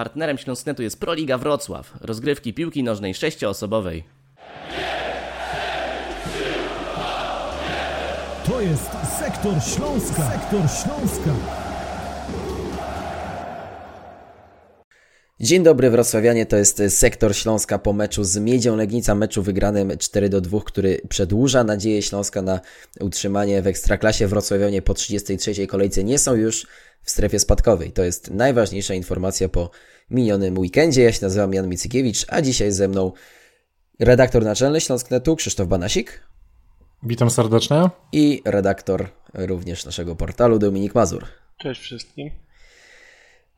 Partnerem Śląsknetu jest Proliga Wrocław, rozgrywki piłki nożnej sześcioosobowej. To jest Sektor Śląska. Sektor Śląska. Dzień dobry Wrocławianie, to jest sektor Śląska po meczu z Miedzią Legnica, meczu wygranym 4 do 2, który przedłuża nadzieję Śląska na utrzymanie w Ekstraklasie. Wrocławianie po 33 kolejce nie są już w strefie spadkowej. To jest najważniejsza informacja po minionym weekendzie. Ja się nazywam Jan Micykiewicz, a dzisiaj ze mną redaktor naczelny Śląsknetu Krzysztof Banasik. Witam serdecznie. I redaktor również naszego portalu Dominik Mazur. Cześć wszystkim.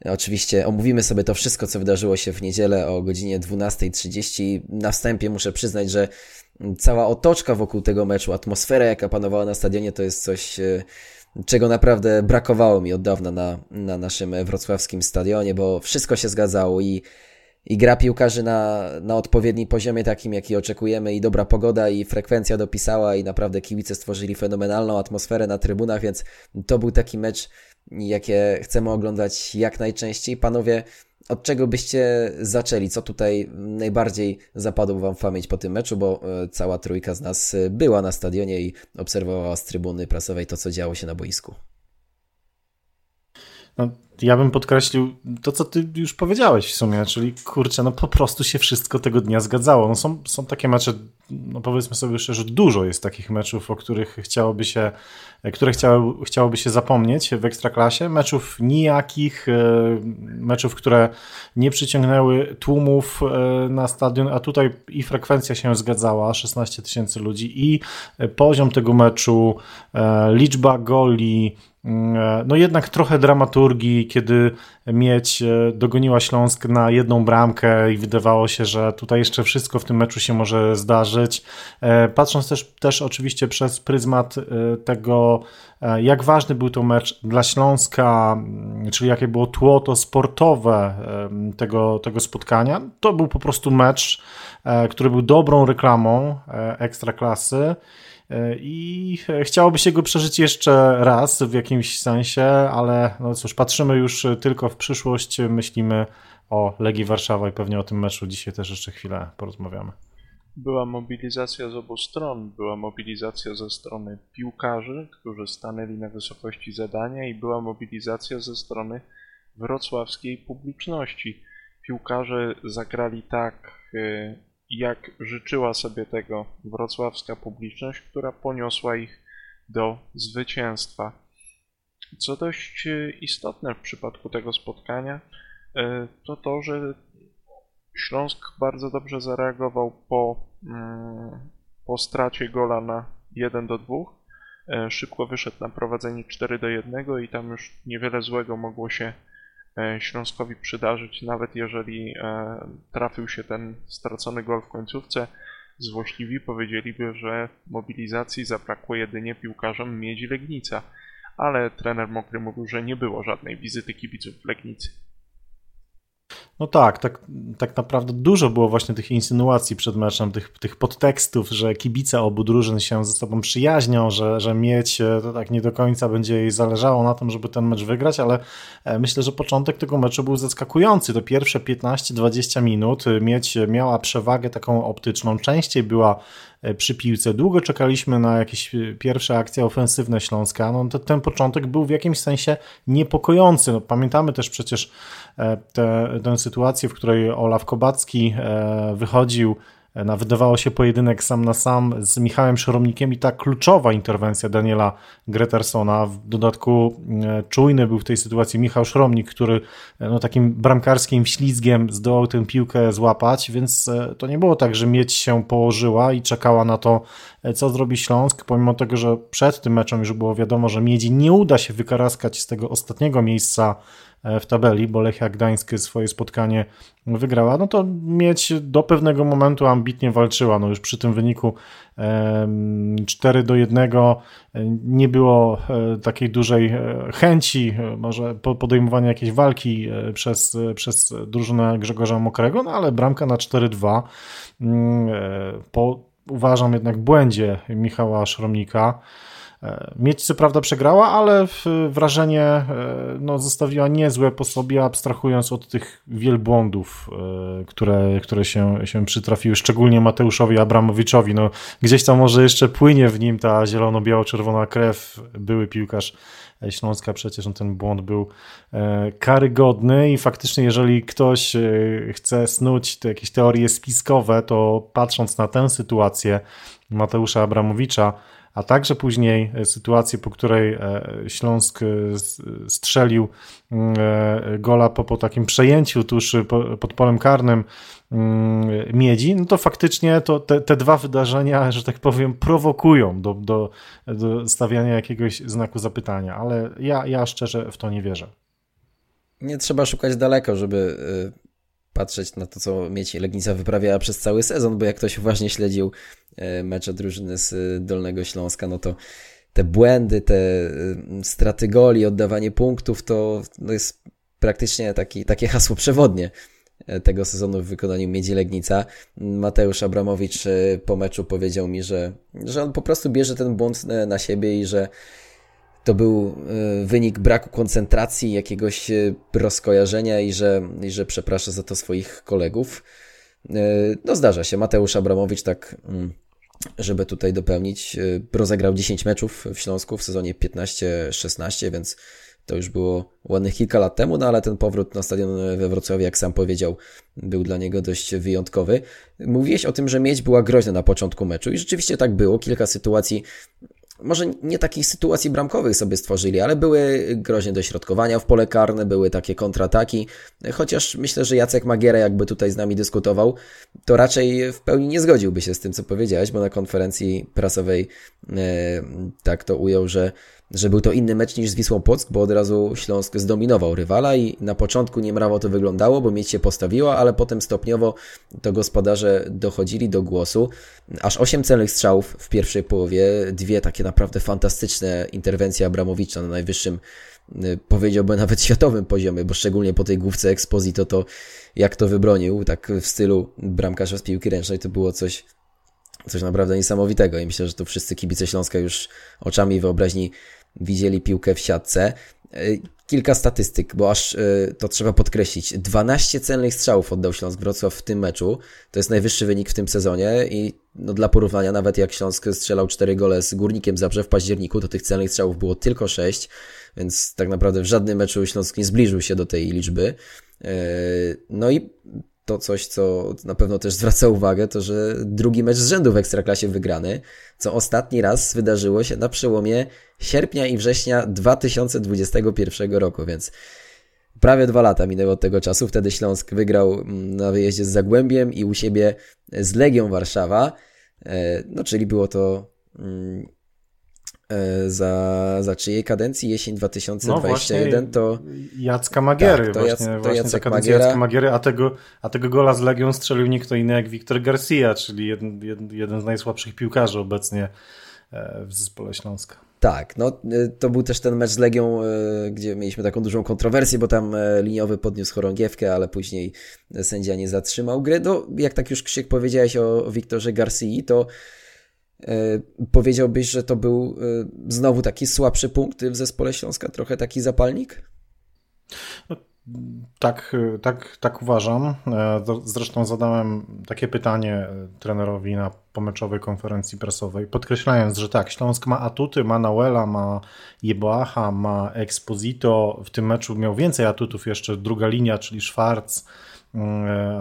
Oczywiście omówimy sobie to wszystko, co wydarzyło się w niedzielę o godzinie 12.30. Na wstępie muszę przyznać, że cała otoczka wokół tego meczu, atmosfera, jaka panowała na stadionie, to jest coś, e, czego naprawdę brakowało mi od dawna na, na naszym wrocławskim stadionie, bo wszystko się zgadzało i, i gra piłkarzy na, na odpowiednim poziomie, takim jaki oczekujemy, i dobra pogoda, i frekwencja dopisała, i naprawdę kibice stworzyli fenomenalną atmosferę na trybunach, więc to był taki mecz jakie chcemy oglądać jak najczęściej. Panowie, od czego byście zaczęli? Co tutaj najbardziej zapadło Wam w pamięć po tym meczu? Bo e, cała trójka z nas e, była na stadionie i obserwowała z trybuny prasowej to, co działo się na boisku. No, ja bym podkreślił to, co ty już powiedziałeś w sumie, czyli kurczę, no po prostu się wszystko tego dnia zgadzało. No są, są takie mecze, no powiedzmy sobie szczerze, dużo jest takich meczów, o których chciałoby się, które chciało, chciałoby się zapomnieć w Ekstraklasie. Meczów nijakich, e, meczów, które nie przyciągnęły tłumów e, na stadion, a tutaj i frekwencja się zgadzała, 16 tysięcy ludzi i poziom tego meczu, e, liczba goli, no jednak trochę dramaturgii, kiedy Mieć e, dogoniła Śląsk na jedną bramkę i wydawało się, że tutaj jeszcze wszystko w tym meczu się może zdarzyć. E, patrząc też, też oczywiście przez pryzmat e, tego, jak ważny był to mecz dla Śląska, mm, czyli jakie było tło to sportowe tego, tego spotkania, to był po prostu mecz, który był dobrą reklamą ekstraklasy. I chciałoby się go przeżyć jeszcze raz w jakimś sensie, ale no cóż, patrzymy już tylko w przyszłość, myślimy o Legii Warszawa i pewnie o tym meczu dzisiaj też jeszcze chwilę porozmawiamy. Była mobilizacja z obu stron. Była mobilizacja ze strony piłkarzy, którzy stanęli na wysokości zadania, i była mobilizacja ze strony wrocławskiej publiczności. Piłkarze zagrali tak, y, jak życzyła sobie tego wrocławska publiczność, która poniosła ich do zwycięstwa. Co dość e, istotne w przypadku tego spotkania, e, to to, że Śląsk bardzo dobrze zareagował po, mm, po stracie gola na 1 do 2. E, szybko wyszedł na prowadzenie 4 do 1 i tam już niewiele złego mogło się Śląskowi przydarzyć, nawet jeżeli trafił się ten stracony gol w końcówce. Złośliwi powiedzieliby, że mobilizacji zabrakło jedynie piłkarzom Miedzi Legnica ale trener Mokry mówił, że nie było żadnej wizyty kibiców w Legnicy. No tak, tak, tak naprawdę dużo było właśnie tych insynuacji przed meczem, tych, tych podtekstów, że kibice obu drużyn się ze sobą przyjaźnią, że, że mieć e, to tak nie do końca będzie jej zależało na tym, żeby ten mecz wygrać, ale e, myślę, że początek tego meczu był zaskakujący. To pierwsze 15-20 minut e, mieć miała przewagę taką optyczną, częściej była przy piłce. Długo czekaliśmy na jakieś pierwsze akcje ofensywne Śląska. No, ten początek był w jakimś sensie niepokojący. No, pamiętamy też przecież tę sytuację, w której Olaf Kobacki e, wychodził na wydawało się pojedynek sam na sam z Michałem Szoromnikiem i ta kluczowa interwencja Daniela Gretersona. W dodatku e, czujny był w tej sytuacji Michał Szromnik, który e, no, takim bramkarskim ślizgiem zdołał tę piłkę złapać, więc to nie było tak, że mieć się położyła i czekała na to, co zrobi Śląsk, pomimo tego, że przed tym meczem już było wiadomo, że Miedzi nie uda się wykaraskać z tego ostatniego miejsca E, w tabeli, bo Lechia Gdańsk swoje spotkanie wygrała, no to mieć do pewnego momentu ambitnie walczyła. No już przy tym wyniku 4 do 1 e, nie było e, takiej dużej chęci może podejmowania jakiejś walki przez, przez drużynę Grzegorza Mokrego, no ale bramka na 4-2 mm, po uważam jednak błędzie Michała Szromnika E, Mieć co prawda przegrała, ale wrażenie e, no, zostawiła niezłe po sobie, abstrahując od tych wielbłądów, e, które, które się, się przytrafiły, szczególnie Mateuszowi Abramowiczowi. No, gdzieś tam może jeszcze płynie w nim ta zielono-biało-czerwona krew, były piłkarz Śląska przecież no, ten błąd był karygodny i faktycznie jeżeli ktoś chce snuć te jakieś teorie spiskowe, to patrząc na tę sytuację Mateusza Abramowicza, a także później e, sytuację, po której e, Śląsk e, strzelił gola po, po takim przejęciu tuż pod polem karnym mm, Miedzi, no to faktycznie to te, te dwa wydarzenia, że tak powiem, prowokują do, do, do stawiania jakiegoś znaku zapytania, ale ja, ja szczerze w to nie wierzę. Nie trzeba szukać daleko, żeby patrzeć na to, co Mieci Legnica wyprawiała przez cały sezon, bo jak ktoś właśnie śledził e, mecze drużyny z e, Dolnego Śląska, no to te błędy, te e, straty goli, oddawanie punktów, to no jest praktycznie taki, takie hasło przewodnie tego sezonu w wykonaniu Miedzi Legnica. Mateusz Abramowicz po meczu powiedział mi, że, że on po prostu bierze ten błąd na siebie i że to był e, wynik braku koncentracji, jakiegoś e, rozkojarzenia i że, i że przeprasza za to swoich kolegów. E, no zdarza się, Mateusz Abramowicz tak, mm, żeby tutaj dopełnić, rozegrał 10 meczów w Śląsku w sezonie 15-16, więc to już było ładnych kilka lat temu, no ale ten powrót na stadion we Wrocławiu, jak sam powiedział, był dla niego dość wyjątkowy. Mówiłeś o tym, że mieć była groźna na początku meczu i rzeczywiście tak było. Kilka sytuacji może nie takich sytuacji bramkowych sobie stworzyli, ale były groźne dośrodkowania w pole karne, były takie kontrataki, chociaż myślę, że Jacek Magiera jakby tutaj z nami dyskutował, to raczej w pełni nie zgodziłby się z tym, co powiedziałeś, bo na konferencji prasowej e, tak to ujął, że że był to inny mecz niż z Wisłą Płock, bo od razu Śląsk zdominował rywala i na początku niemrawo to wyglądało, bo mieć się postawiła, ale potem stopniowo to gospodarze dochodzili do głosu. Aż 8 celnych strzałów w pierwszej połowie, dwie takie naprawdę fantastyczne interwencje Abramowicza na najwyższym y, powiedziałbym nawet światowym poziomie, bo szczególnie po tej główce Exposito to jak to wybronił, tak w stylu bramkarza z piłki ręcznej, to było coś coś naprawdę niesamowitego i myślę, że tu wszyscy kibice Śląska już oczami wyobraźni widzieli piłkę w siatce. E, kilka statystyk, bo aż e, to trzeba podkreślić. 12 celnych strzałów oddał Śląsk Wrocław w tym meczu. To jest najwyższy wynik w tym sezonie i no dla porównania, nawet jak Śląsk strzelał 4 gole z Górnikiem Zabrze w październiku, to tych celnych strzałów było tylko 6, więc tak naprawdę w żadnym meczu Śląsk nie zbliżył się do tej liczby. E, no i to coś, co na pewno też zwraca uwagę, to że drugi mecz z rzędu w Ekstraklasie wygrany, co ostatni raz wydarzyło się na przełomie sierpnia i września 2021 roku, więc prawie dwa lata minęło od tego czasu. Wtedy Śląsk wygrał mm, na wyjeździe z Zagłębiem i u siebie z Legią Warszawa. E, no, czyli było to mm, za, za czyjej kadencji jesień 2021 no to Jacka Magiery tak, to właśnie, Jac, to właśnie Jacek Magiera. Jacka Magiery, a tego, a tego gola z Legią strzelił nie kto inny jak Wiktor Garcia, czyli jeden, jeden, jeden z najsłabszych piłkarzy obecnie e, w zespole Śląska. Tak, no e, to był też ten mecz z Legią, gdzie mieliśmy taką dużą kontrowersję, bo tam liniowy podniósł chorągiewkę, ale później sędzia nie zatrzymał gry. No, jak tak już Krzyk powiedziałeś o Wiktorze Garcii, to E, powiedziałbyś, że to był e, znowu taki słabszy punkt w zespole Śląska, trochę taki zapalnik? No, tak, tak, tak uważam. E, zresztą zadałem takie pytanie trenerowi na pomeczowej konferencji prasowej, podkreślając, że tak, Śląsk ma atuty, ma Nauela, ma Jeboacha, ma Exposito. W tym meczu miał więcej atutów jeszcze druga linia, czyli Schwarz,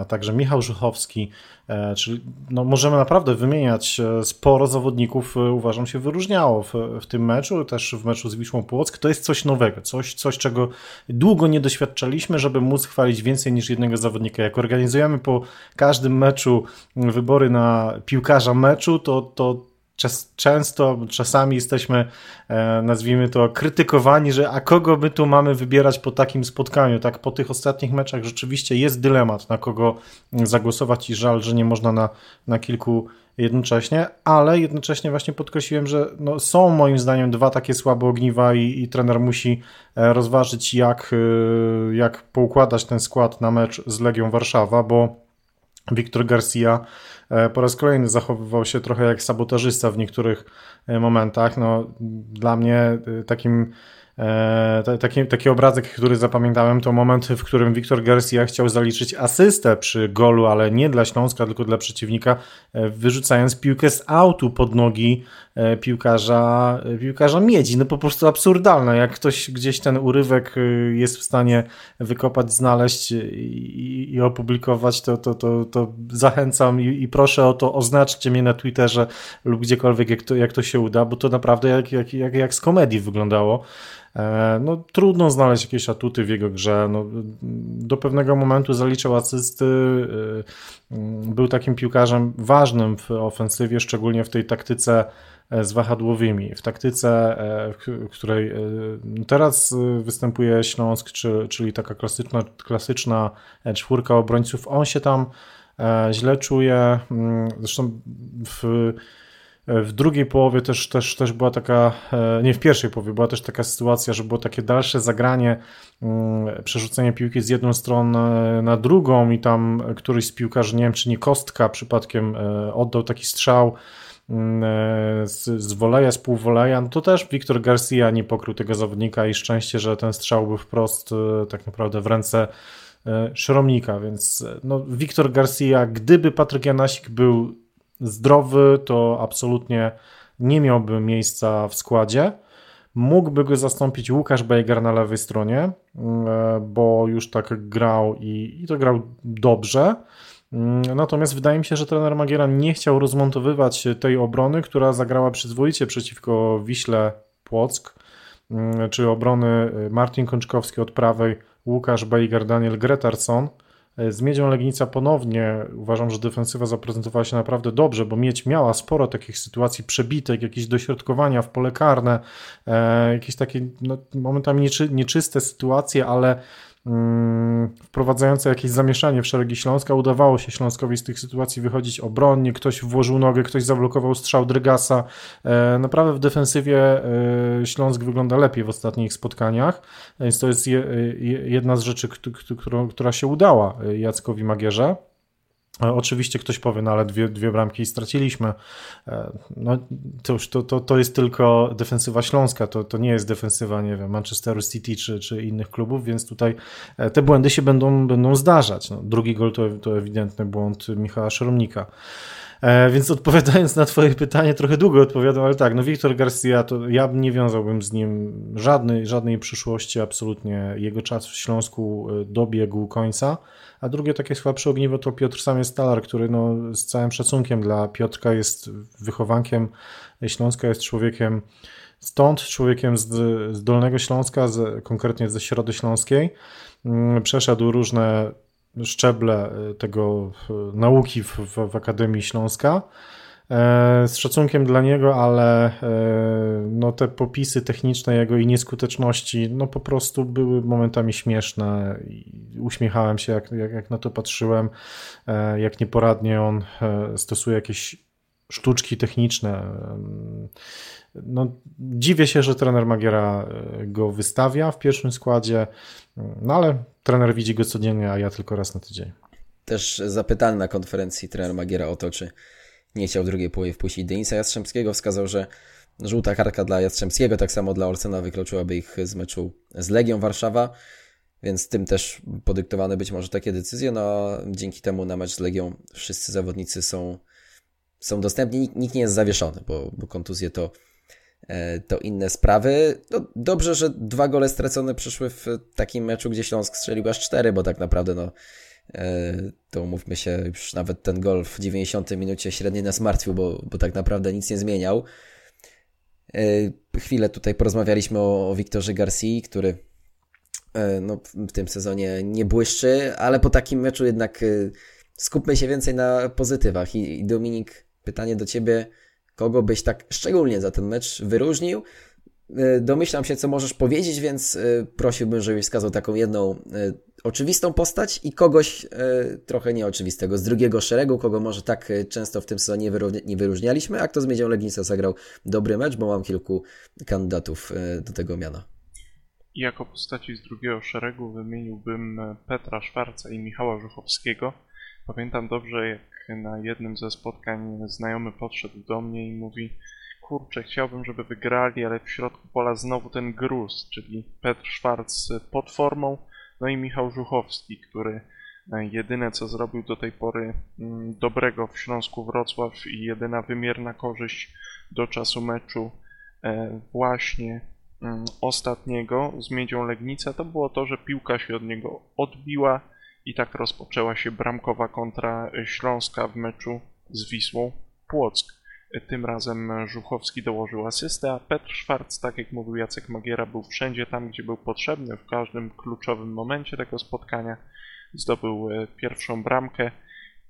a także Michał Żuchowski. E, czyli no, możemy naprawdę wymieniać e, sporo zawodników, e, uważam się, wyróżniało w, w tym meczu, też w meczu z Wisłą Płock. To jest coś nowego, coś, coś, czego długo nie doświadczaliśmy, żeby móc chwalić więcej niż jednego zawodnika. Jak organizujemy po każdym meczu wybory na piłkarza meczu, to, to często, czasami jesteśmy, e, nazwijmy to, krytykowani, że a kogo my tu mamy wybierać po takim spotkaniu, tak po tych ostatnich meczach rzeczywiście jest dylemat, na kogo zagłosować i żal, że nie można na, na kilku jednocześnie, ale jednocześnie właśnie podkreśliłem, że no, są moim zdaniem dwa takie słabe ogniwa i, i trener musi e, rozważyć jak, e, jak poukładać ten skład na mecz z Legią Warszawa, bo Wiktor Garcia po raz kolejny zachowywał się trochę jak sabotażysta w niektórych momentach. No, dla mnie takim E, taki, taki obrazek, który zapamiętałem, to moment, w którym Wiktor Garcia chciał zaliczyć asystę przy golu, ale nie dla Śląska, tylko dla przeciwnika, e, wyrzucając piłkę z autu pod nogi e, piłkarza, piłkarza miedzi. No po prostu absurdalne. Jak ktoś gdzieś ten urywek jest w stanie wykopać, znaleźć i, i opublikować, to, to, to, to zachęcam i, i, proszę o to, oznaczcie mnie na Twitterze lub gdziekolwiek, jak to, jak to się uda, bo to naprawdę jak, jak, jak, jak z komedii wyglądało. E, no, trudno znaleźć jakieś atuty w jego grze. No, do pewnego momentu zaliczał asysty. E, był takim piłkarzem ważnym w ofensywie, szczególnie w tej taktyce e, z wahadłowymi. W taktyce, w której teraz występuje Śląsk, czyli taka klasyczna, klasyczna czwórka obrońców, on się tam źle czuje. Mm, zresztą w w drugiej połowie też, też, też była taka, e, nie w pierwszej połowie, była też taka sytuacja, że było takie dalsze zagranie, mm, przerzucenie piłki z jedną stronę na drugą i tam któryś z piłkarzy, nie wiem czy nie Kostka przypadkiem e, oddał taki strzał mm, e, z, z woleja, z półwoleja, no to też Wiktor Garcia nie pokrył tego zawodnika i szczęście, że ten strzał był wprost tak naprawdę w ręce Szromnika, więc no, Wiktor Garcia, gdyby Patryk Janasik był zdrowy, to absolutnie nie miałby miejsca w składzie. Mógłby go zastąpić Łukasz Bejger na lewej stronie, mm, e, bo już tak grał i, i to grał dobrze. Mm, natomiast wydaje mi się, że trener Magiera nie chciał rozmontowywać tej obrony, która zagrała przyzwoicie przeciwko Wiśle Płock, mm, czy obrony Martin Kączkowski od prawej, Łukasz Bejger, Daniel Gretarson. E, z Miedzią Legnica ponownie uważam, że defensywa zaprezentowała się naprawdę dobrze, bo Miedź miała sporo takich sytuacji przebitek, jakieś dośrodkowania w pole karne, e, jakieś takie no, momentami nieczy, nieczyste sytuacje, ale wprowadzające jakieś zamieszanie w szeregi Śląska. Udawało się Śląskowi z tych sytuacji wychodzić obronnie, ktoś włożył nogę, ktoś zablokował strzał Drygasa. E, naprawdę w defensywie e, Śląsk wygląda lepiej w ostatnich spotkaniach, więc to jest jedna z rzeczy, która się udała Jackowi Magierze. E, oczywiście ktoś powie, no ale dwie, dwie bramki straciliśmy. E, no to już to, to, to jest tylko defensywa śląska, to, to nie jest defensywa, nie wiem, Manchesteru City czy, czy innych klubów, więc tutaj e, te błędy się będą, będą zdarzać. No, drugi gol to, to ewidentny błąd Michała Szoromnika. Więc odpowiadając na Twoje pytanie, trochę długo odpowiadam, ale tak, no Wiktor Garcia, to ja nie wiązałbym z nim żadnej, żadnej przyszłości, absolutnie. Jego czas w Śląsku dobiegł końca. A drugie takie słabsze ogniwo to Piotr Sam Stalar, który no, z całym szacunkiem dla Piotrka jest wychowankiem Śląska, jest człowiekiem stąd, człowiekiem z, z Dolnego Śląska, z, konkretnie ze Środy Śląskiej. Mm, przeszedł różne szczeble y, tego y, nauki w, w, Akademii Śląska. E, z szacunkiem dla niego, ale e, no, te popisy techniczne jego i nieskuteczności no, po prostu były momentami śmieszne. Uśmiechałem się, jak, jak, jak na to patrzyłem, e, jak nieporadnie on stosuje jakieś sztuczki techniczne. No, dziwię się, że trener Magiera go wystawia w pierwszym składzie, no ale trener widzi go codziennie, a ja tylko raz na tydzień. Też zapytany na konferencji trener Magiera o to, czy nie chciał drugiej połowie wpuścić Denisa Jastrzębskiego, wskazał, że żółta kartka dla Jastrzębskiego, tak samo dla Olsena wykluczyłaby ich z meczu z Legią Warszawa, więc tym też podyktowane być może takie decyzje, no dzięki temu na mecz z Legią wszyscy zawodnicy są, są dostępni, nikt, nikt nie jest zawieszony, bo, bo kontuzje to, e, to inne sprawy. No, dobrze, że dwa gole stracone przyszły w takim meczu, gdzie Śląsk strzelił aż cztery, bo tak naprawdę no, E, to umówmy się, już nawet ten gol w 90 minucie średnio nas martwił, bo, bo tak naprawdę nic nie zmieniał. E, chwilę tutaj porozmawialiśmy o, o Wiktorze Garcji, który e, no, w tym sezonie nie błyszczy, ale po takim meczu jednak skupmy się więcej na pozytywach. I, i Dominik, pytanie do Ciebie, kogo byś tak szczególnie za ten mecz wyróżnił? Domyślam się, co możesz powiedzieć, więc prosiłbym, żebyś wskazał taką jedną oczywistą postać i kogoś e, trochę nieoczywistego, z drugiego szeregu, kogo może tak e, często w tym sezonie nie wyróżnialiśmy, a kto z Miedzią Legnica zagrał dobry mecz, bo mam kilku kandydatów e, do tego miana. Jako postaci z drugiego szeregu wymieniłbym Petra Szwarca i Michała Żuchowskiego. Pamiętam dobrze, jak na jednym ze spotkań znajomy podszedł do mnie i mówi kurczę, chciałbym, żeby wygrali, ale w środku pola znowu ten gruz, czyli Petr Schwarz pod formą, no i Michał Żuchowski, który e, jedyne co zrobił do tej pory mm, dobrego w Śląsku Wrocław i jedyna wymierna korzyść do czasu meczu e, właśnie mm, ostatniego z Miedzią Legnica to było to, że piłka się od niego odbiła i tak rozpoczęła się bramkowa kontra Śląska w meczu z Wisłą Płock. Tym razem Żuchowski dołożył asystę, a Petr Szwarc, tak jak mówił Jacek Magiera, był wszędzie tam, gdzie był potrzebny, w każdym kluczowym momencie tego spotkania. Zdobył e, pierwszą bramkę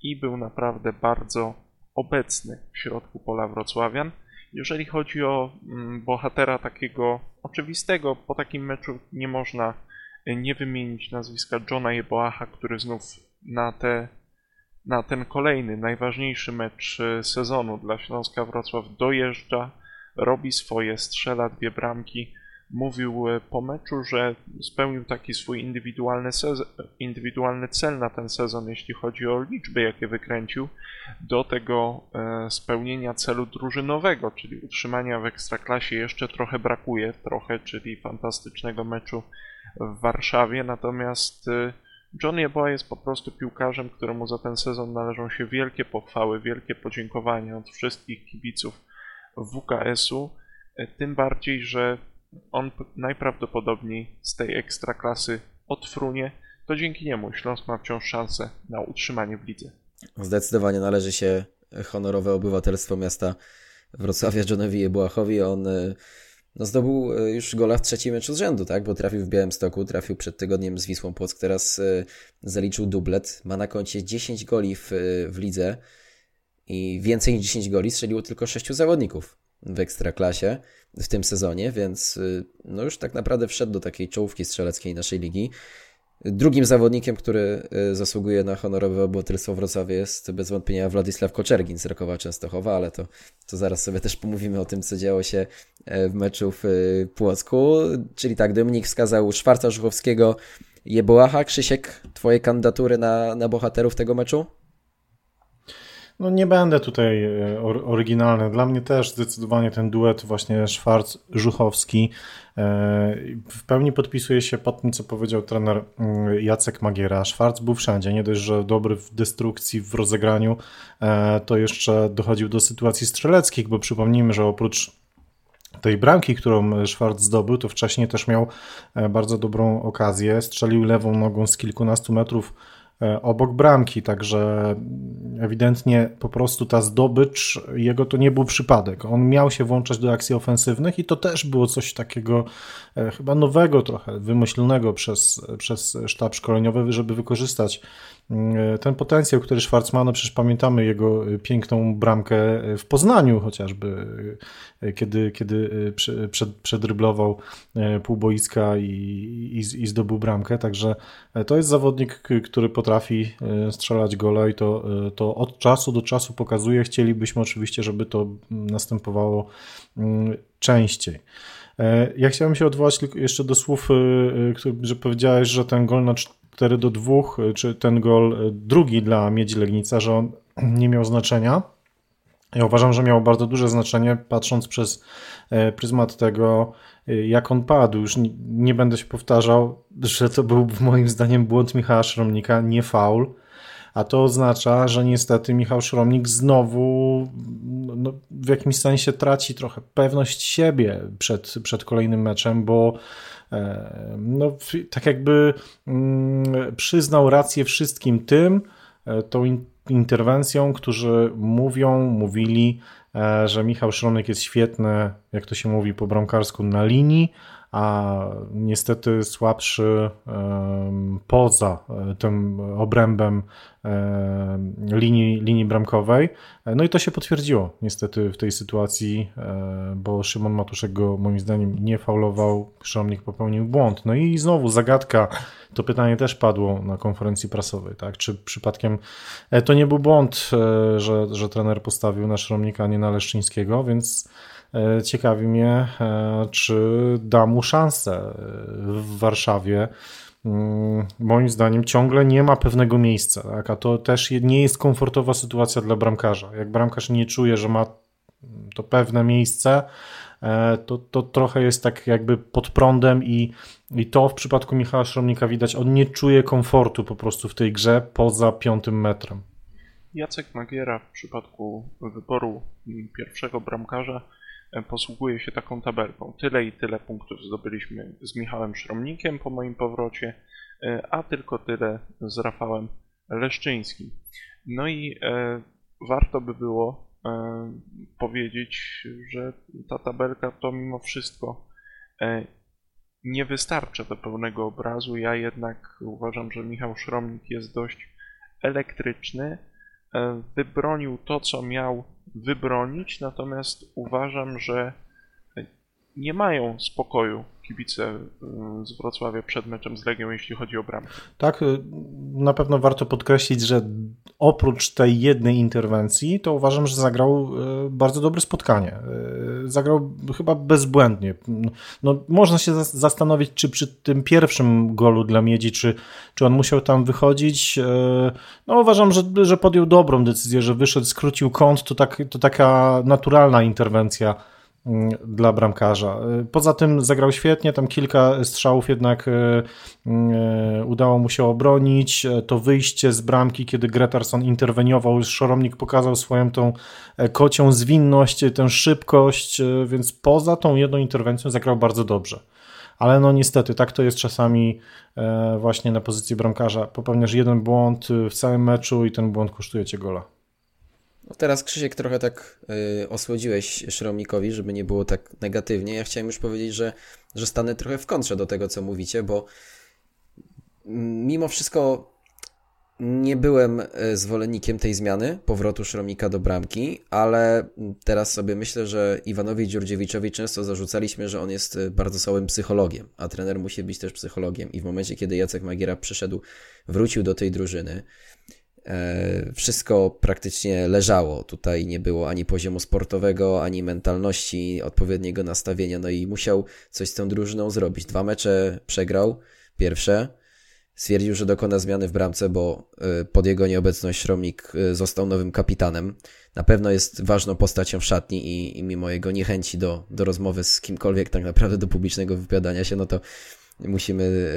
i był naprawdę bardzo obecny w środku pola Wrocławian. Jeżeli chodzi o mm, bohatera takiego oczywistego, po takim meczu nie można nie wymienić nazwiska Johna Jeboacha, który znów na te na ten kolejny, najważniejszy mecz e, sezonu dla Śląska Wrocław dojeżdża, robi swoje, strzela dwie bramki. Mówił e, po meczu, że spełnił taki swój indywidualny, indywidualny cel na ten sezon, jeśli chodzi o liczby, jakie wykręcił, do tego e, spełnienia celu drużynowego, czyli utrzymania w ekstraklasie jeszcze trochę brakuje, trochę, czyli fantastycznego meczu w Warszawie, natomiast John Yeboah jest po prostu piłkarzem, któremu za ten sezon należą się wielkie pochwały, wielkie podziękowania od wszystkich kibiców WKS-u, e, tym bardziej, że on najprawdopodobniej z tej ekstraklasy odfrunie, to dzięki niemu Śląsk ma wciąż szansę na utrzymanie w lidze. Zdecydowanie należy się honorowe obywatelstwo miasta Wrocławia Johnowi Jebłachowi. On e, no zdobył e, już gola w trzecim meczu z rzędu, tak? Bo trafił w Białymstoku, trafił przed tygodniem z Wisłą Płock, teraz e, zaliczył dublet. Ma na koncie 10 goli w, w lidze i więcej niż 10 goli strzeliło tylko 6 zawodników w ekstraklasie w tym sezonie, więc e, no już tak naprawdę wszedł do takiej czołówki strzeleckiej naszej ligi. Drugim zawodnikiem, który y, zasługuje na honorowe obywatelstwo Wrocławia jest bez wątpienia Władysław Koczergin z Rakowa Częstochowa, ale to, to zaraz sobie też pomówimy o tym, co działo się e, w meczu w y, Płocku. Czyli tak, Dominik wskazał Szwarca Żuchowskiego, Jeboacha. Krzysiek, twoje kandydatury na, na bohaterów tego meczu? No nie będę tutaj e, oryginalny. Dla mnie też zdecydowanie ten duet właśnie Szwarc-Żuchowski e, w pełni podpisuje się pod tym, co powiedział trener mm, Jacek Magiera. Szwarc był wszędzie, nie dość, że dobry w destrukcji, w rozegraniu, e, to jeszcze dochodził do sytuacji strzeleckich, bo przypomnijmy, że oprócz tej bramki, którą Szwarc zdobył, to wcześniej też miał bardzo dobrą okazję. Strzelił lewą nogą z kilkunastu metrów obok bramki, także ewidentnie po prostu ta zdobycz jego to nie był przypadek. On miał się włączać do akcji ofensywnych i to też było coś takiego e, chyba nowego trochę, wymyślonego przez, przez sztab szkoleniowy, żeby wykorzystać ten potencjał, który Schwarz ma, no przecież pamiętamy jego piękną bramkę w Poznaniu chociażby, kiedy, kiedy przed, przedryblował pół boiska i, i, i zdobył bramkę, także to jest zawodnik, który potrafi strzelać gola i to, to od czasu do czasu pokazuje. Chcielibyśmy oczywiście, żeby to następowało mm, częściej. E, ja chciałem się odwołać jeszcze do słów, e, że powiedziałeś, że ten gol na 4 do 2, e, czy ten gol drugi dla Miedzi Legnica, że on nie miał znaczenia. Ja uważam, że miał bardzo duże znaczenie, patrząc przez pryzmat tego, jak on padł. Już nie, będę się powtarzał, że to był moim zdaniem błąd Michała Szromnika, nie faul a to oznacza, że niestety Michał Szromnik znowu no, w jakimś sensie traci trochę pewność siebie przed, przed kolejnym meczem, bo e, no, tak jakby mm, przyznał rację wszystkim tym, e, tą interwencją, którzy mówią, mówili, e, że Michał Szronek jest świetny, jak to się mówi po bramkarsku, na linii, a niestety słabszy poza e, tym obrębem linii, linii bramkowej. No i to się potwierdziło niestety w tej sytuacji, e, bo Szymon Matuszek go moim zdaniem nie faulował, Szromnik popełnił błąd. No i znowu zagadka, to pytanie też padło na konferencji prasowej, tak? Czy przypadkiem e, to nie był błąd, że, że trener postawił na Szromnika, a nie na Leszczyńskiego, więc E, ciekawi mnie, e, czy da mu szansę w Warszawie. Mm, moim zdaniem ciągle nie ma pewnego miejsca, tak? a to też nie jest komfortowa sytuacja dla bramkarza. Jak bramkarz nie czuje, że ma to pewne miejsce, to, to trochę jest tak jakby pod prądem i, i to w przypadku Michała Szromnika widać, on nie czuje komfortu po prostu w tej grze poza piątym metrem. Jacek Magiera w przypadku wyboru pierwszego bramkarza e, posługuje się taką tabelką. Tyle i tyle punktów zdobyliśmy z Michałem Szromnikiem po moim powrocie, e, a tylko tyle z Rafałem Leszczyńskim. No i e, warto by było powiedzieć, że ta tabelka to mimo wszystko nie wystarcza do pełnego obrazu. Ja jednak uważam, że Michał Szromnik jest dość elektryczny wybronił to, co miał wybronić, natomiast uważam, że nie mają spokoju kibice y, z Wrocławia przed meczem z Legią, jeśli chodzi o bramkę. Tak, y, na pewno warto podkreślić, że oprócz tej jednej interwencji, to uważam, że zagrał y, bardzo dobre spotkanie. Zagrał chyba bezbłędnie. No, można się zastanowić, czy przy tym pierwszym golu dla Miedzi, czy, czy on musiał tam wychodzić. No uważam, że, że podjął dobrą decyzję, że wyszedł, skrócił kąt, to, tak, to taka naturalna interwencja dla bramkarza. Y, poza tym zagrał świetnie, tam kilka strzałów jednak y, y, udało mu się obronić. To wyjście z bramki, kiedy Gretarson interweniował, Szoromnik pokazał swoją tą e, kocią zwinność, tę szybkość, więc poza tą jedną interwencją zagrał bardzo dobrze. Ale no niestety, tak to jest czasami e, właśnie na pozycji bramkarza. Popełniasz jeden błąd w całym meczu i ten błąd kosztuje cię gola. No teraz Krzysiek trochę tak y, osłodziłeś Szromnikowi, żeby nie było tak negatywnie. Ja chciałem już powiedzieć, że, że stanę trochę w kontrze do tego, co mówicie, bo mimo wszystko nie byłem y, zwolennikiem tej zmiany, powrotu Szromnika do bramki, ale teraz sobie myślę, że Iwanowi Dziurdziewiczowi często zarzucaliśmy, że on jest y, bardzo słabym psychologiem, a trener musi być też psychologiem. I w momencie, kiedy Jacek Magiera przyszedł, wrócił do tej drużyny, wszystko praktycznie leżało. Tutaj nie było ani poziomu sportowego, ani mentalności, odpowiedniego nastawienia. No i musiał coś z tą drużyną zrobić. Dwa mecze przegrał. Pierwsze. Stwierdził, że dokona zmiany w bramce, bo e, pod jego nieobecność Szromnik e, został nowym kapitanem. Na pewno jest ważną postacią w szatni i, i mimo jego niechęci do, do rozmowy z kimkolwiek, tak naprawdę do publicznego wypowiadania się, no to musimy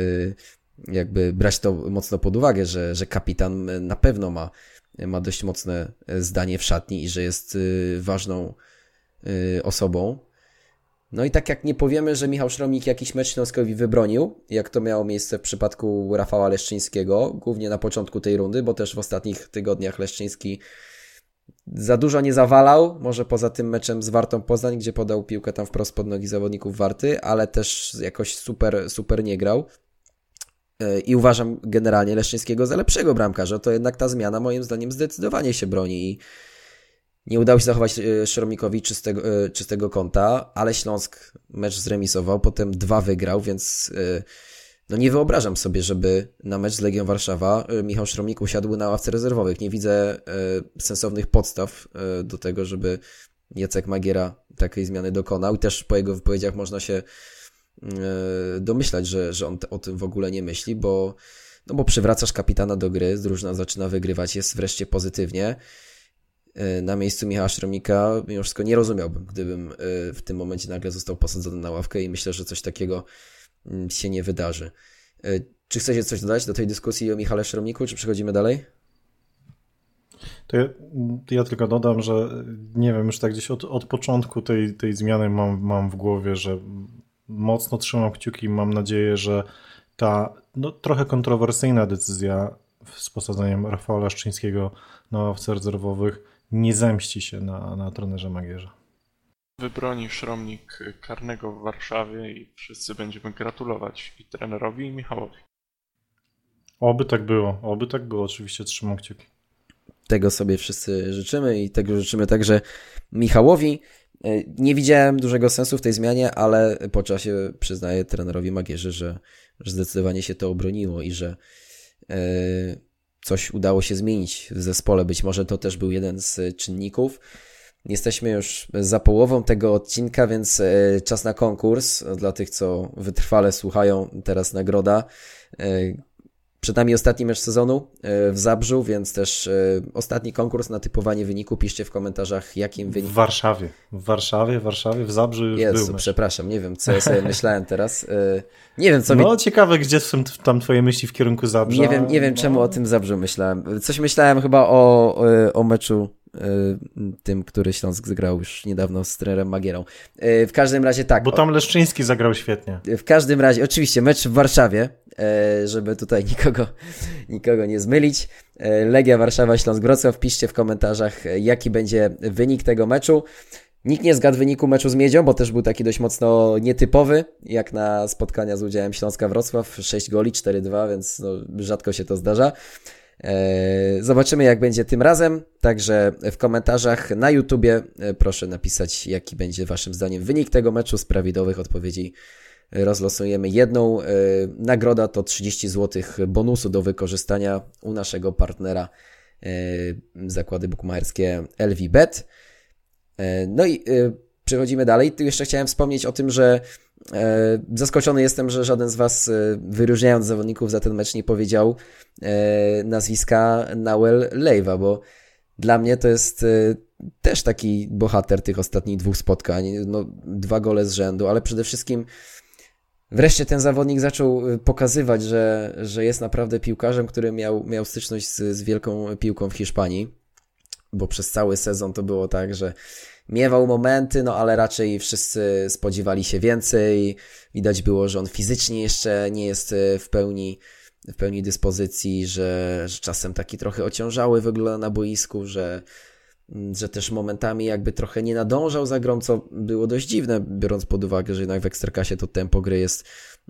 jakby brać to mocno pod uwagę, że, że kapitan na pewno ma, ma dość mocne zdanie w szatni i że jest y, ważną y, osobą. No i tak jak nie powiemy, że Michał Szromik jakiś mecz Śląskowi wybronił, jak to miało miejsce w przypadku Rafała Leszczyńskiego, głównie na początku tej rundy, bo też w ostatnich tygodniach Leszczyński za dużo nie zawalał, może poza tym meczem z Wartą Poznań, gdzie podał piłkę tam wprost pod nogi zawodników Warty, ale też jakoś super, super nie grał. E, i uważam generalnie Leszczyńskiego za lepszego bramkarza, to jednak ta zmiana moim zdaniem zdecydowanie się broni i nie udało się zachować e, Szromikowi czystego, e, czystego kąta, ale Śląsk mecz zremisował, potem dwa wygrał, więc no nie wyobrażam sobie, żeby na mecz z Legią Warszawa Michał Szromik usiadł na ławce rezerwowych. Nie widzę sensownych podstaw do tego, żeby Jacek Magiera takiej zmiany dokonał i też po jego wypowiedziach można się domyślać, że, że on o tym w ogóle nie myśli, bo, no bo przywracasz kapitana do gry, drużyna zaczyna wygrywać, jest wreszcie pozytywnie. E, na miejscu Michała Szromika mimo wszystko nie rozumiałbym, gdybym e, w tym momencie nagle został posadzony na ławkę i myślę, że coś takiego mm, się nie wydarzy. Czy chcecie coś dodać do tej dyskusji o Michale Szromiku, czy przechodzimy dalej? To ja, ja, tylko dodam, że nie wiem, już tak gdzieś od, od początku tej, tej zmiany mam, mam w głowie, że mocno trzymam kciuki i mam nadzieję, że ta no, trochę kontrowersyjna decyzja z posadzeniem Rafała Leszczyńskiego na ławce rezerwowych nie zemści się na, na trenerze Magierze. Wybroni Szromnik karnego w Warszawie i wszyscy będziemy gratulować i trenerowi i Michałowi. Oby tak było, oby tak było, oczywiście trzymam kciuki. Tego sobie wszyscy życzymy i tego życzymy także Michałowi. E, nie widziałem dużego sensu w tej zmianie, ale po czasie przyznaję trenerowi Magierzy, że, że zdecydowanie się to obroniło i że e, coś udało się zmienić w zespole. Być może to też był jeden z czynników. Jesteśmy już za połową tego odcinka, więc e, czas na konkurs. Dla tych, co wytrwale słuchają, teraz nagroda. E, przed nami ostatni mecz sezonu e, w Zabrzu, więc też ostatni konkurs na typowanie wyniku. Piszcie w komentarzach, jakim wynik. W Warszawie. W Warszawie, w Warszawie, w Zabrzu już Jezu, był przepraszam, nie wiem, co ja sobie myślałem teraz. Nie wiem, co No, mi... ciekawe, gdzie są tam twoje myśli w kierunku Zabrza. Nie wiem, nie wiem czemu o tym Zabrzu myślałem. Coś myślałem chyba o, o meczu tym, który Śląsk zgrał już niedawno z trenerem Magierą. Y, w każdym razie tak. Bo tam Leszczyński zagrał świetnie. W każdym razie, oczywiście, mecz w Warszawie, y, żeby tutaj nikogo, nikogo nie zmylić. Legia Warszawa, Śląsk Wrocław. Piszcie w komentarzach, jaki będzie wynik tego meczu. Nikt nie zgadł wyniku meczu z Miedzią, bo też był taki dość mocno nietypowy, jak na spotkania z udziałem Śląska Wrocław. 6 goli, 4-2, więc no, rzadko się to zdarza. E, zobaczymy, jak będzie tym razem. Także w komentarzach na YouTubie e, proszę napisać, jaki będzie Waszym zdaniem wynik tego meczu. Z prawidłowych odpowiedzi rozlosujemy jedną. E, nagroda to 30 zł bonusu do wykorzystania u naszego partnera zakłady bukmacherskie LVBet. No i przechodzimy dalej. Tu jeszcze chciałem wspomnieć o tym, że zaskoczony jestem, że żaden z Was, e, wyróżniając zawodników za ten mecz, nie powiedział e, nazwiska Nawel Lejwa, bo dla mnie to jest też taki bohater tych ostatnich dwóch spotkań. No, dwa gole z rzędu, ale przede wszystkim wreszcie ten zawodnik zaczął pokazywać, że, że jest naprawdę piłkarzem, który miał, miał styczność z, z wielką piłką w Hiszpanii, bo przez cały sezon to było tak, że miewał momenty, no ale raczej wszyscy spodziewali się więcej. Widać było, że on fizycznie jeszcze nie jest e, w pełni, w pełni dyspozycji, że, że czasem taki trochę ociążały wygląda na boisku, że, mm, że też momentami jakby trochę nie nadążał za grą, co było dość dziwne, biorąc pod uwagę, że jednak w Ekstraklasie to tempo gry jest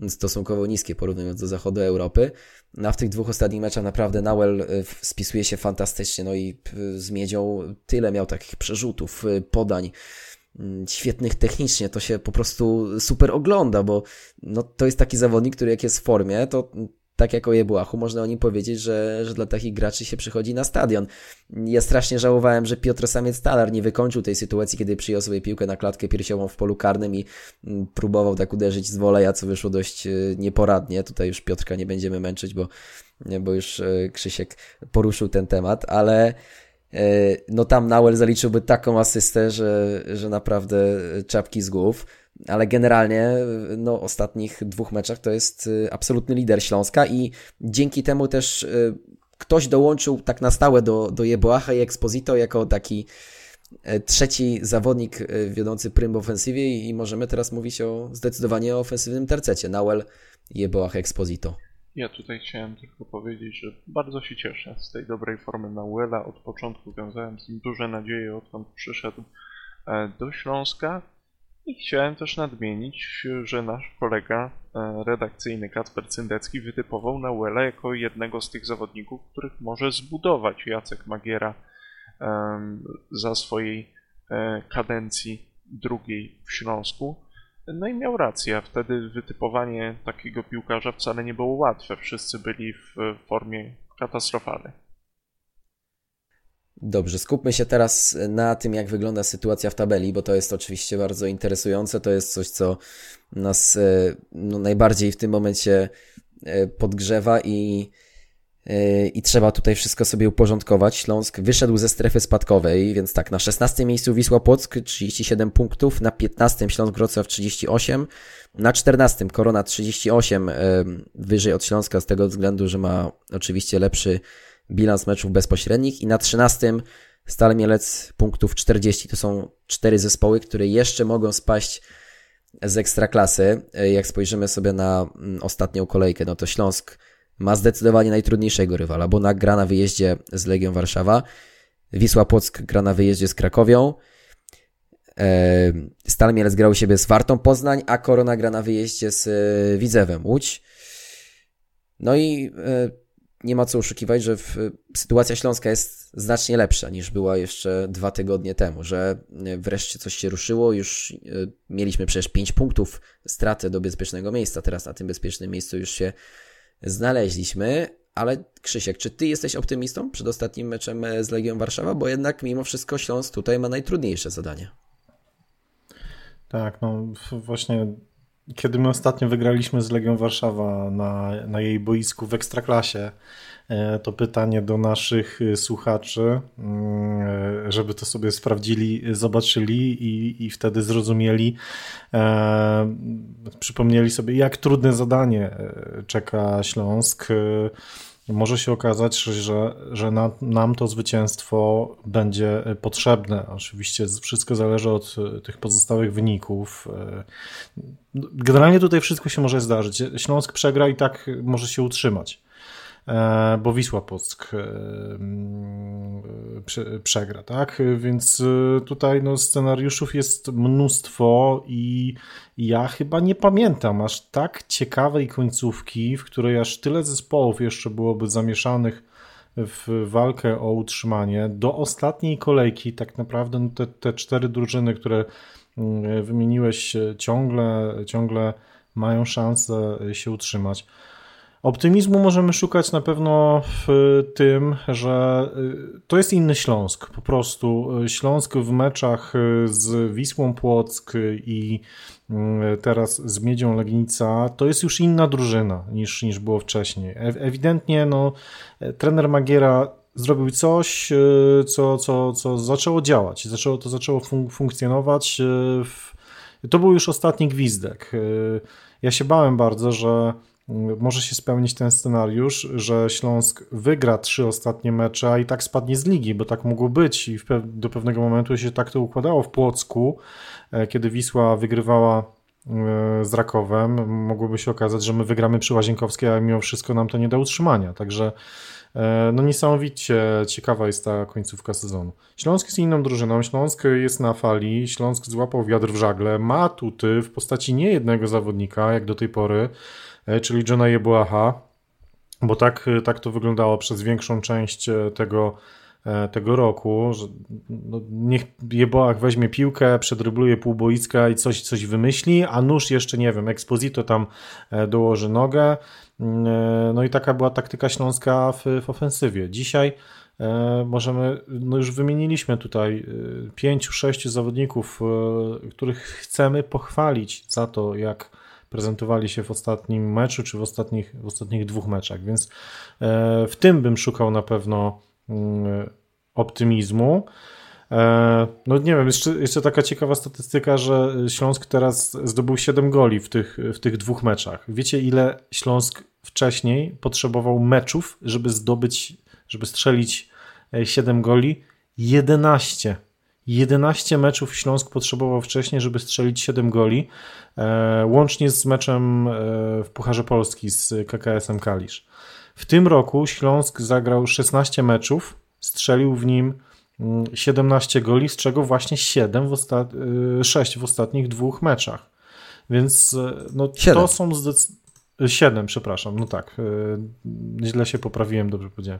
stosunkowo niskie porównując do zachodu Europy. No, a w tych dwóch ostatnich meczach naprawdę Nawel y, spisuje się fantastycznie, no i y, z Miedzią tyle miał takich przerzutów, y, podań, mm, świetnych technicznie, to się po prostu super ogląda, bo no, to jest taki zawodnik, który jak jest w formie, to tak jak o Jebuachu, można o nim powiedzieć, że, że dla takich graczy się przychodzi na stadion. Ja strasznie żałowałem, że Piotr Samiec-Talar nie wykończył tej sytuacji, kiedy przyjął sobie piłkę na klatkę piersiową w polu karnym i mm, próbował tak uderzyć z woleja, co wyszło dość y, nieporadnie. Tutaj już Piotrka nie będziemy męczyć, bo, bo już y, Krzysiek poruszył ten temat, ale y, no tam Nauel zaliczyłby taką asystę, że, że naprawdę czapki z głów ale generalnie no, ostatnich dwóch meczach to jest y, absolutny lider Śląska i dzięki temu też y, ktoś dołączył tak na stałe do, do Jeboacha i Exposito jako taki e, trzeci zawodnik e, wiodący prym w ofensywie i możemy teraz mówić o zdecydowanie o ofensywnym tercecie. Nauel, Jeboach, Exposito. Ja tutaj chciałem tylko powiedzieć, że bardzo się cieszę z tej dobrej formy Nauela. Od początku wiązałem z nim duże nadzieje, odkąd przyszedł e, do Śląska. I chciałem też nadmienić, że nasz kolega e, redakcyjny Kacper Cyndecki wytypował Nauela jako jednego z tych zawodników, których może zbudować Jacek Magiera za swojej e, kadencji drugiej w Śląsku. No i miał rację, wtedy wytypowanie takiego piłkarza wcale nie było łatwe. Wszyscy byli w formie katastrofalnej. Dobrze, skupmy się teraz na tym, jak wygląda sytuacja w tabeli, bo to jest oczywiście bardzo interesujące. To jest coś, co nas e, no, najbardziej w tym momencie e, podgrzewa i, e, i trzeba tutaj wszystko sobie uporządkować. Śląsk wyszedł ze strefy spadkowej, więc tak, na 16 miejscu Wisła Płock 37 punktów, na 15 Śląsk Wrocław 38, na 14 Korona 38, wyżej od Śląska z tego względu, że ma oczywiście lepszy bilans meczów bezpośrednich i na 13 Stal Mielec punktów 40. To są cztery zespoły, które jeszcze mogą spaść z ekstraklasy. Jak spojrzymy sobie na mm, ostatnią kolejkę, no to Śląsk ma zdecydowanie najtrudniejszego rywala, bo na gra na wyjeździe z Legią Warszawa, Wisła Płock gra na wyjeździe z Krakowią, e, Stal Mielec grał siebie z Wartą Poznań, a Korona gra na wyjeździe z e, Widzewem Łódź. No i e, nie ma co oszukiwać, że w, sytuacja śląska jest znacznie lepsza niż była jeszcze dwa tygodnie temu, że e, wreszcie coś się ruszyło, już e, mieliśmy przecież 5 punktów straty do bezpiecznego miejsca, teraz na tym bezpiecznym miejscu już się znaleźliśmy, Ale Krzysiek, czy ty jesteś optymistą przed ostatnim meczem z Legią Warszawa? Bo jednak mimo wszystko Śląsk tutaj ma najtrudniejsze zadanie. Tak, no właśnie kiedy my ostatnio wygraliśmy z Legią Warszawa na, na jej boisku w Ekstraklasie, e, to pytanie do naszych słuchaczy, mm, żeby to sobie sprawdzili, zobaczyli i, i wtedy zrozumieli, e, przypomnieli sobie, jak trudne zadanie e, czeka Śląsk może się okazać, że, że na, nam to zwycięstwo będzie potrzebne. Oczywiście wszystko zależy od e, tych pozostałych wyników. E, generalnie tutaj wszystko się może zdarzyć. Śląsk przegra i tak może się utrzymać. E, bo Wisła Płock e, przegra, tak? Więc e, tutaj no, scenariuszów jest mnóstwo i ja chyba nie pamiętam aż tak ciekawej końcówki, w której aż tyle zespołów jeszcze byłoby zamieszanych w walkę o utrzymanie. Do ostatniej kolejki tak naprawdę no, te, te cztery drużyny, które mm, wymieniłeś ciągle, ciągle mają szansę się utrzymać. Optymizmu możemy szukać na pewno w tym, że y, to jest inny Śląsk. Po prostu Śląsk w meczach y, z Wisłą Płock i y, teraz z Miedzią Legnica to jest już inna drużyna niż, niż było wcześniej. Ewidentnie no, trener Magiera zrobił coś, co, co, co zaczęło działać, zaczęło, to zaczęło fun funkcjonować. To był już ostatni gwizdek. Ja się bałem bardzo, że może się spełnić ten scenariusz, że Śląsk wygra trzy ostatnie mecze, a i tak spadnie z ligi, bo tak mogło być i do pewnego momentu się tak to układało w Płocku, e, kiedy Wisła wygrywała e, z Rakowem. Mogłoby się okazać, że my wygramy przy Łazienkowskiej, a mimo wszystko nam to nie da utrzymania. Także e, no niesamowicie ciekawa jest ta końcówka sezonu. Śląsk jest inną drużyną, Śląsk jest na fali, Śląsk złapał wiatr w żagle, ma tuty w postaci nie jednego zawodnika, jak do tej pory, czyli Johna Jebłaha, bo tak, e, tak to wyglądało przez większą część e, tego, tego roku, że no, niech Jeboach weźmie piłkę, przedrybluje pół boiska i coś, coś wymyśli, a nóż jeszcze, nie wiem, Exposito tam dołoży nogę. No i taka była taktyka śląska w, w ofensywie. Dzisiaj możemy, no już wymieniliśmy tutaj pięciu, sześciu zawodników, których chcemy pochwalić za to, jak prezentowali się w ostatnim meczu, czy w ostatnich, w ostatnich dwóch meczach, więc e, w tym bym szukał na pewno mm, optymizmu. E, no nie wiem, jeszcze, jeszcze taka ciekawa statystyka, że Śląsk teraz zdobył 7 goli w tych, w tych dwóch meczach. Wiecie, ile Śląsk wcześniej potrzebował meczów, żeby zdobyć, żeby strzelić 7 e, goli? 11. 11 meczów Śląsk potrzebował wcześniej, żeby strzelić 7 goli, e, łącznie z meczem e, w Pucharze Polski z KKS-em Kalisz. W tym roku Śląsk zagrał 16 meczów, strzelił w nim 17 mm, goli, z czego właśnie 7 w osta 6 e, w ostatnich dwóch meczach. Więc no, to są zdecydowanie Siedem, przepraszam, no tak, e, źle się poprawiłem, dobrze powiedziałem.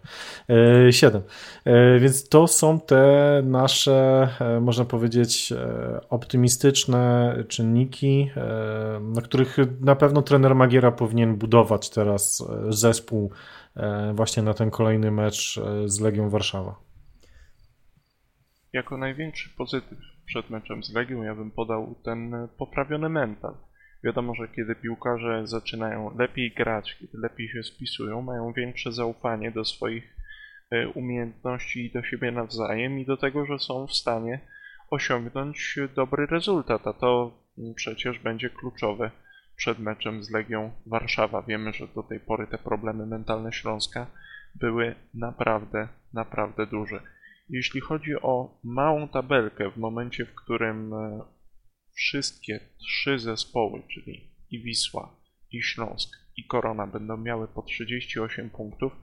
E, siedem. E, więc to są te nasze, można powiedzieć, optymistyczne czynniki, na których na pewno trener Magiera powinien budować teraz zespół właśnie na ten kolejny mecz z Legią Warszawa. Jako największy pozytyw przed meczem z Legią ja bym podał ten poprawiony mental Wiadomo, że kiedy piłkarze zaczynają lepiej grać, kiedy lepiej się spisują, mają większe zaufanie do swoich e, umiejętności i do siebie nawzajem i do tego, że są w stanie osiągnąć dobry rezultat, a to przecież będzie kluczowe przed meczem z Legią Warszawa. Wiemy, że do tej pory te problemy mentalne Śląska były naprawdę, naprawdę duże. Jeśli chodzi o małą tabelkę, w momencie, w którym e, wszystkie trzy zespoły, czyli i Wisła, i Śląsk, i Korona będą miały po 38 punktów,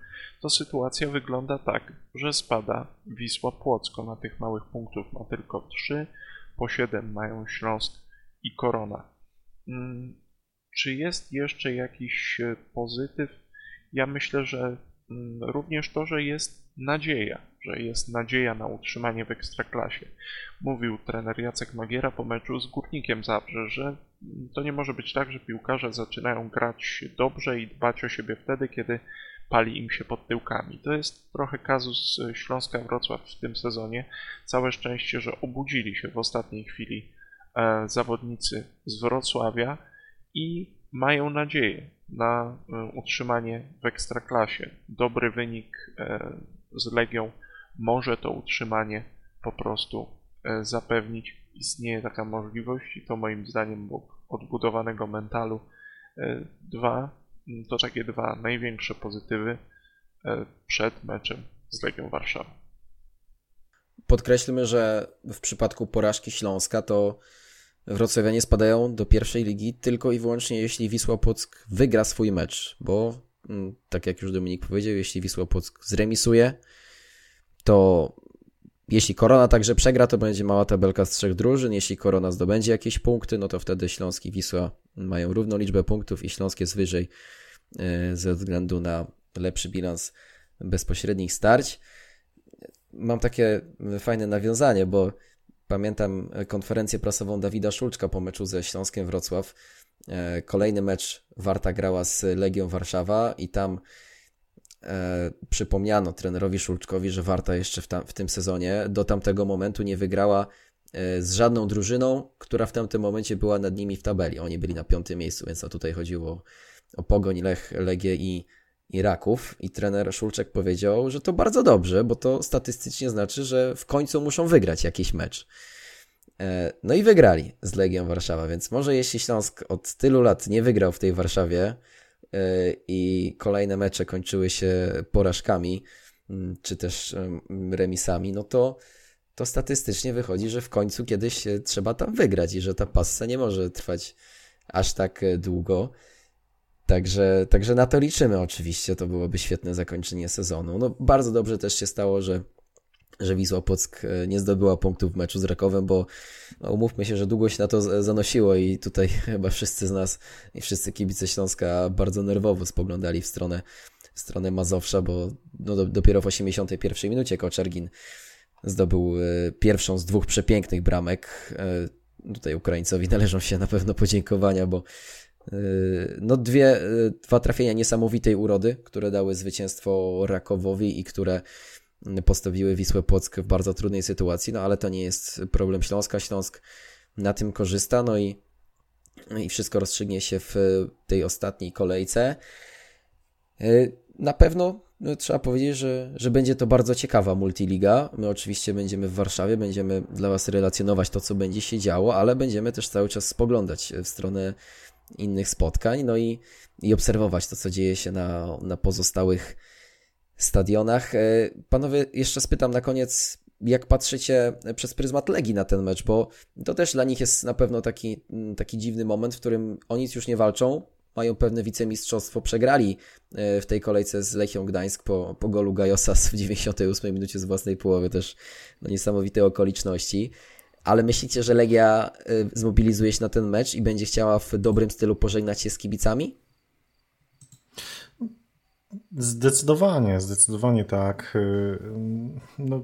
to sytuacja wygląda tak, że spada Wisła Płocko na tych małych punktów ma tylko 3, po 7 mają Śląsk i Korona. Hmm, czy jest jeszcze jakiś e, pozytyw? Ja myślę, że hmm, również to, że jest nadzieja, że jest nadzieja na utrzymanie w Ekstraklasie. Mówił trener Jacek Magiera po meczu z Górnikiem Zabrze, że to nie może być tak, że piłkarze zaczynają grać dobrze i dbać o siebie wtedy, kiedy pali im się pod tyłkami. To jest trochę kazus Śląska Wrocław w tym sezonie. Całe szczęście, że obudzili się w ostatniej chwili e, zawodnicy z Wrocławia i mają nadzieję na e, utrzymanie w ekstraklasie. Dobry wynik e, z Legią może to utrzymanie po prostu zapewnić. Istnieje taka możliwość i to moim zdaniem odbudowanego mentalu. Dwa, to takie dwa największe pozytywy przed meczem z Legią Warszawa. Podkreślmy, że w przypadku porażki Śląska to Wrocławianie spadają do pierwszej ligi tylko i wyłącznie jeśli Wisła Płock wygra swój mecz, bo tak jak już Dominik powiedział, jeśli Wisła Płock zremisuje, to jeśli Korona także przegra, to będzie mała tabelka z trzech drużyn. Jeśli Korona zdobędzie jakieś punkty, no to wtedy Śląsk i Wisła mają równą liczbę punktów i Śląsk jest wyżej e, ze względu na lepszy bilans bezpośrednich starć. Mam takie fajne nawiązanie, bo Pamiętam konferencję prasową Dawida Szulczka po meczu ze Śląskiem Wrocław. E, kolejny mecz Warta grała z Legią Warszawa i tam e, przypomniano trenerowi Szulczkowi, że Warta jeszcze w, tam, w tym sezonie do tamtego momentu nie wygrała e, z żadną drużyną, która w tamtym momencie była nad nimi w tabeli. Oni byli na piątym miejscu, więc no tutaj chodziło o Pogoń, Lech, Legię i Iraków i trener Szulczek powiedział, że to bardzo dobrze, bo to statystycznie znaczy, że w końcu muszą wygrać jakiś mecz. E, no i wygrali z Legią Warszawa, więc może jeśli Śląsk od tylu lat nie wygrał w tej Warszawie i kolejne mecze kończyły się porażkami, mm, czy też remisami, no to, to statystycznie wychodzi, że w końcu kiedyś trzeba tam wygrać i że ta passa nie może trwać aż tak e, długo. Także, także na to liczymy oczywiście, to byłoby świetne zakończenie sezonu. No bardzo dobrze też się stało, że, że Wisła Płock e, nie zdobyła punktów w meczu z Rakowem, bo no, umówmy się, że długo się na to zanosiło i tutaj chyba wszyscy z nas i wszyscy kibice Śląska bardzo nerwowo spoglądali w stronę, w stronę Mazowsza, bo no, do, dopiero w 81 minucie Koczergin zdobył e, pierwszą z dwóch przepięknych bramek. E, tutaj Ukraińcowi należą się na pewno podziękowania, bo no dwie, dwa trafienia niesamowitej urody, które dały zwycięstwo Rakowowi i które postawiły Wisłę Płock w bardzo trudnej sytuacji, no ale to nie jest problem Śląska. Śląsk na tym korzysta, no i, i wszystko rozstrzygnie się w tej ostatniej kolejce. Yy, na pewno no, trzeba powiedzieć, że, że będzie to bardzo ciekawa multiliga. My oczywiście będziemy w Warszawie, będziemy dla Was relacjonować to, co będzie się działo, ale będziemy też cały czas spoglądać w stronę innych spotkań, no i, i obserwować to, co dzieje się na, na pozostałych stadionach. E, panowie, jeszcze spytam na koniec, jak patrzycie przez pryzmat Legii na ten mecz, bo to też dla nich jest na pewno taki, mm, taki dziwny moment, w którym o nic już nie walczą, mają pewne wicemistrzostwo, przegrali e, w tej kolejce z Lechią Gdańsk po, po golu Gajosa w 98 minucie z własnej połowy, też no, niesamowite okoliczności ale myślicie, że Legia y, zmobilizuje się na ten mecz i będzie chciała w dobrym stylu pożegnać się z kibicami? Zdecydowanie, zdecydowanie tak. Y, no,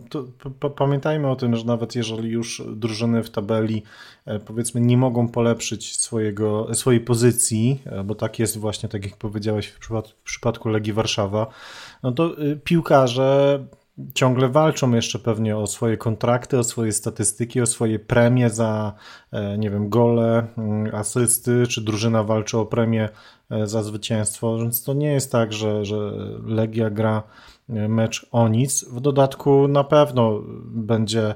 pamiętajmy o tym, że nawet jeżeli już drużyny w tabeli e, powiedzmy nie mogą polepszyć swojego, swojej pozycji, e, bo tak jest właśnie, tak jak powiedziałeś w przypadku, w przypadku Legii Warszawa, no to y, piłkarze ciągle walczą jeszcze pewnie o swoje kontrakty, o swoje statystyki, o swoje premie za, e, nie wiem, gole, mm, asysty, czy drużyna walczy o premię za zwycięstwo, więc to nie jest tak, że, że Legia gra e, mecz o nic. W dodatku na pewno będzie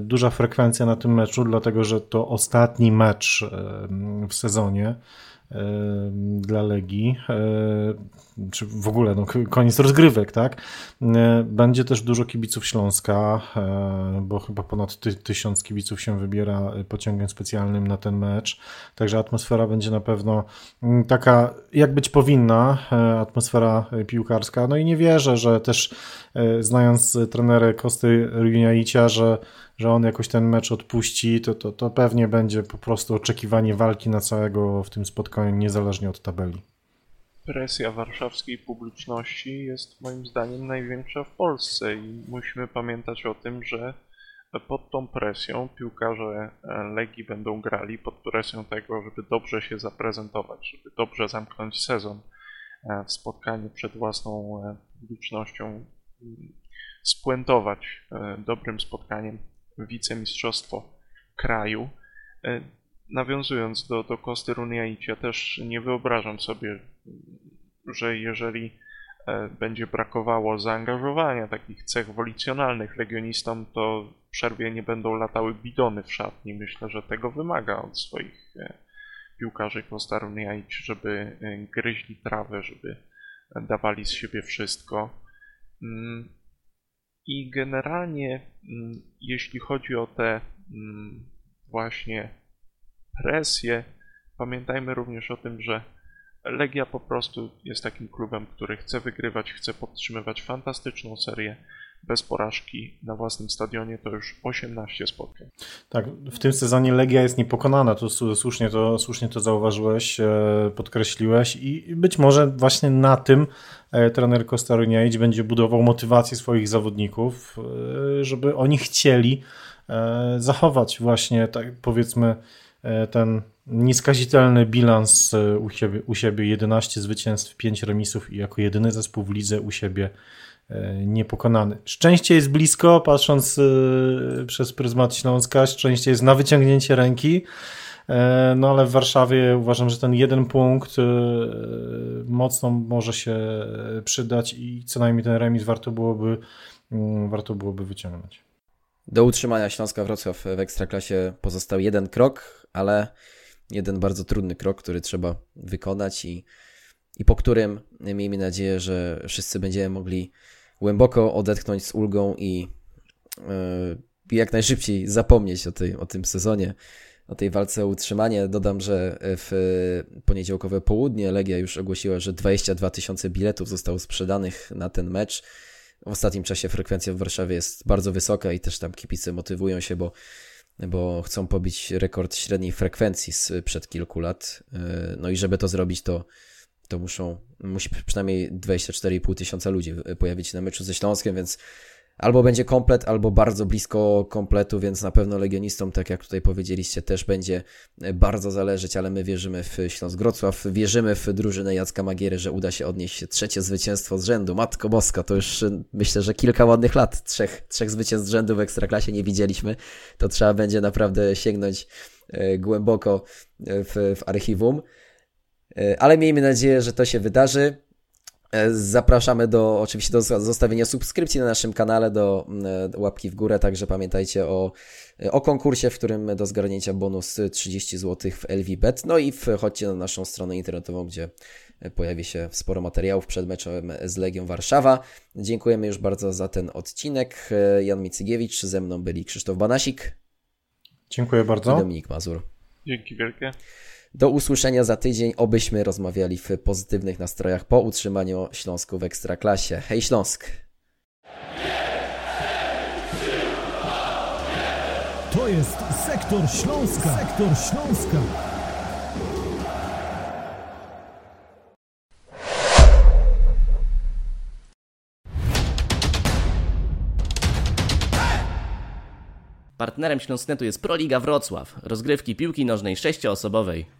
duża frekwencja na tym meczu, dlatego że to ostatni mecz w sezonie dla Legii czy w ogóle no, koniec rozgrywek, tak? E, będzie też dużo kibiców Śląska, e, bo chyba ponad ty, tysiąc kibiców się wybiera pociągiem specjalnym na ten mecz, także atmosfera będzie na pewno mm, taka, jak być powinna, e, atmosfera piłkarska. No i nie wierzę, że też znając trenerę Kosty Runiaicia, że że on jakoś ten mecz odpuści, to, to, to pewnie będzie po prostu oczekiwanie walki na całego w tym spotkaniu, niezależnie od tabeli presja warszawskiej publiczności jest moim zdaniem największa w Polsce i musimy pamiętać o tym, że pod tą presją piłkarze e, Legii będą grali, pod presją tego, żeby dobrze się zaprezentować, żeby dobrze zamknąć sezon. w spotkaniu przed własną publicznością spuentować dobrym spotkaniem wicemistrzostwo kraju. Nawiązując do, do Kosty Runiaicia, też nie wyobrażam sobie, że jeżeli E, będzie brakowało zaangażowania takich cech wolicjonalnych legionistom, to w przerwie nie będą latały bidony w szatni. Myślę, że tego wymaga od swoich e, piłkarzy Kostarun żeby e, gryźli trawę, żeby dawali z siebie wszystko. Mm, I generalnie, mm, jeśli chodzi o te mm, właśnie presje, pamiętajmy również o tym, że Legia po prostu jest takim klubem, który chce wygrywać, chce podtrzymywać fantastyczną serię bez porażki na własnym stadionie to już 18 spotkań. Tak, w tym sezonie Legia jest niepokonana, to słusznie to, słusznie to zauważyłeś, e, podkreśliłeś i być może właśnie na tym e, trener Kostaruniaić będzie budował motywację swoich zawodników, e, żeby oni chcieli zachować właśnie, tak powiedzmy, ten nieskazitelny bilans e, u siebie, u siebie 11 zwycięstw, 5 remisów i jako jedyny zespół w lidze u siebie e, niepokonany. Szczęście jest blisko, patrząc e, przez pryzmat Śląska, szczęście jest na wyciągnięcie ręki, no ale w Warszawie uważam, że ten jeden punkt mocno może się przydać i co najmniej ten remis warto byłoby, mm, warto byłoby wyciągnąć. Do utrzymania Śląska Wrocław w Ekstraklasie pozostał jeden krok, ale jeden bardzo trudny krok, który trzeba wykonać i, i po którym miejmy nadzieję, że wszyscy będziemy mogli głęboko odetchnąć z ulgą i yy, jak najszybciej zapomnieć o, tej, o tym sezonie, o tej walce o utrzymanie. Dodam, że w poniedziałkowe południe Legia już ogłosiła, że 22 tysiące biletów zostało sprzedanych na ten mecz. W ostatnim czasie frekwencja w Warszawie jest bardzo wysoka i też tam kipice motywują się, bo bo chcą pobić rekord średniej frekwencji sprzed kilku lat. E, no i żeby to zrobić, to, to muszą, musi przynajmniej 24,5 tysiąca ludzi pojawić się na meczu ze Śląskiem, więc albo będzie komplet, albo bardzo blisko kompletu, więc na pewno legionistom, tak jak tutaj powiedzieliście, też będzie bardzo zależeć, ale my wierzymy w Śląsk Wrocław, wierzymy w drużynę Jacka Magiery, że uda się odnieść trzecie zwycięstwo z rzędu. Matko Boska, to już myślę, że kilka ładnych lat, trzech, trzech zwycięstw z rzędu w Ekstraklasie nie widzieliśmy. To trzeba będzie naprawdę sięgnąć e, głęboko w, w archiwum. E, ale miejmy nadzieję, że to się wydarzy. E, zapraszamy do oczywiście do zostawienia subskrypcji na naszym kanale, do, do łapki w górę, także pamiętajcie o, o konkursie, w którym do zgarnięcia bonus 30 zł w LVBet. No i wchodźcie na naszą stronę internetową, gdzie pojawi się sporo materiałów przed meczem z Legią Warszawa. Dziękujemy już bardzo za ten odcinek. Jan Micygiewicz, ze mną byli Krzysztof Banasik. Dziękuję bardzo. I Dominik Mazur. Dzięki wielkie. Do usłyszenia za tydzień, obyśmy rozmawiali w pozytywnych nastrojach po utrzymaniu Śląsku w Ekstraklasie. Hej Śląsk! To jest Sektor Śląska. Sektor Śląska. Partnerem Śląsknetu jest Proliga Wrocław, rozgrywki piłki nożnej sześcioosobowej.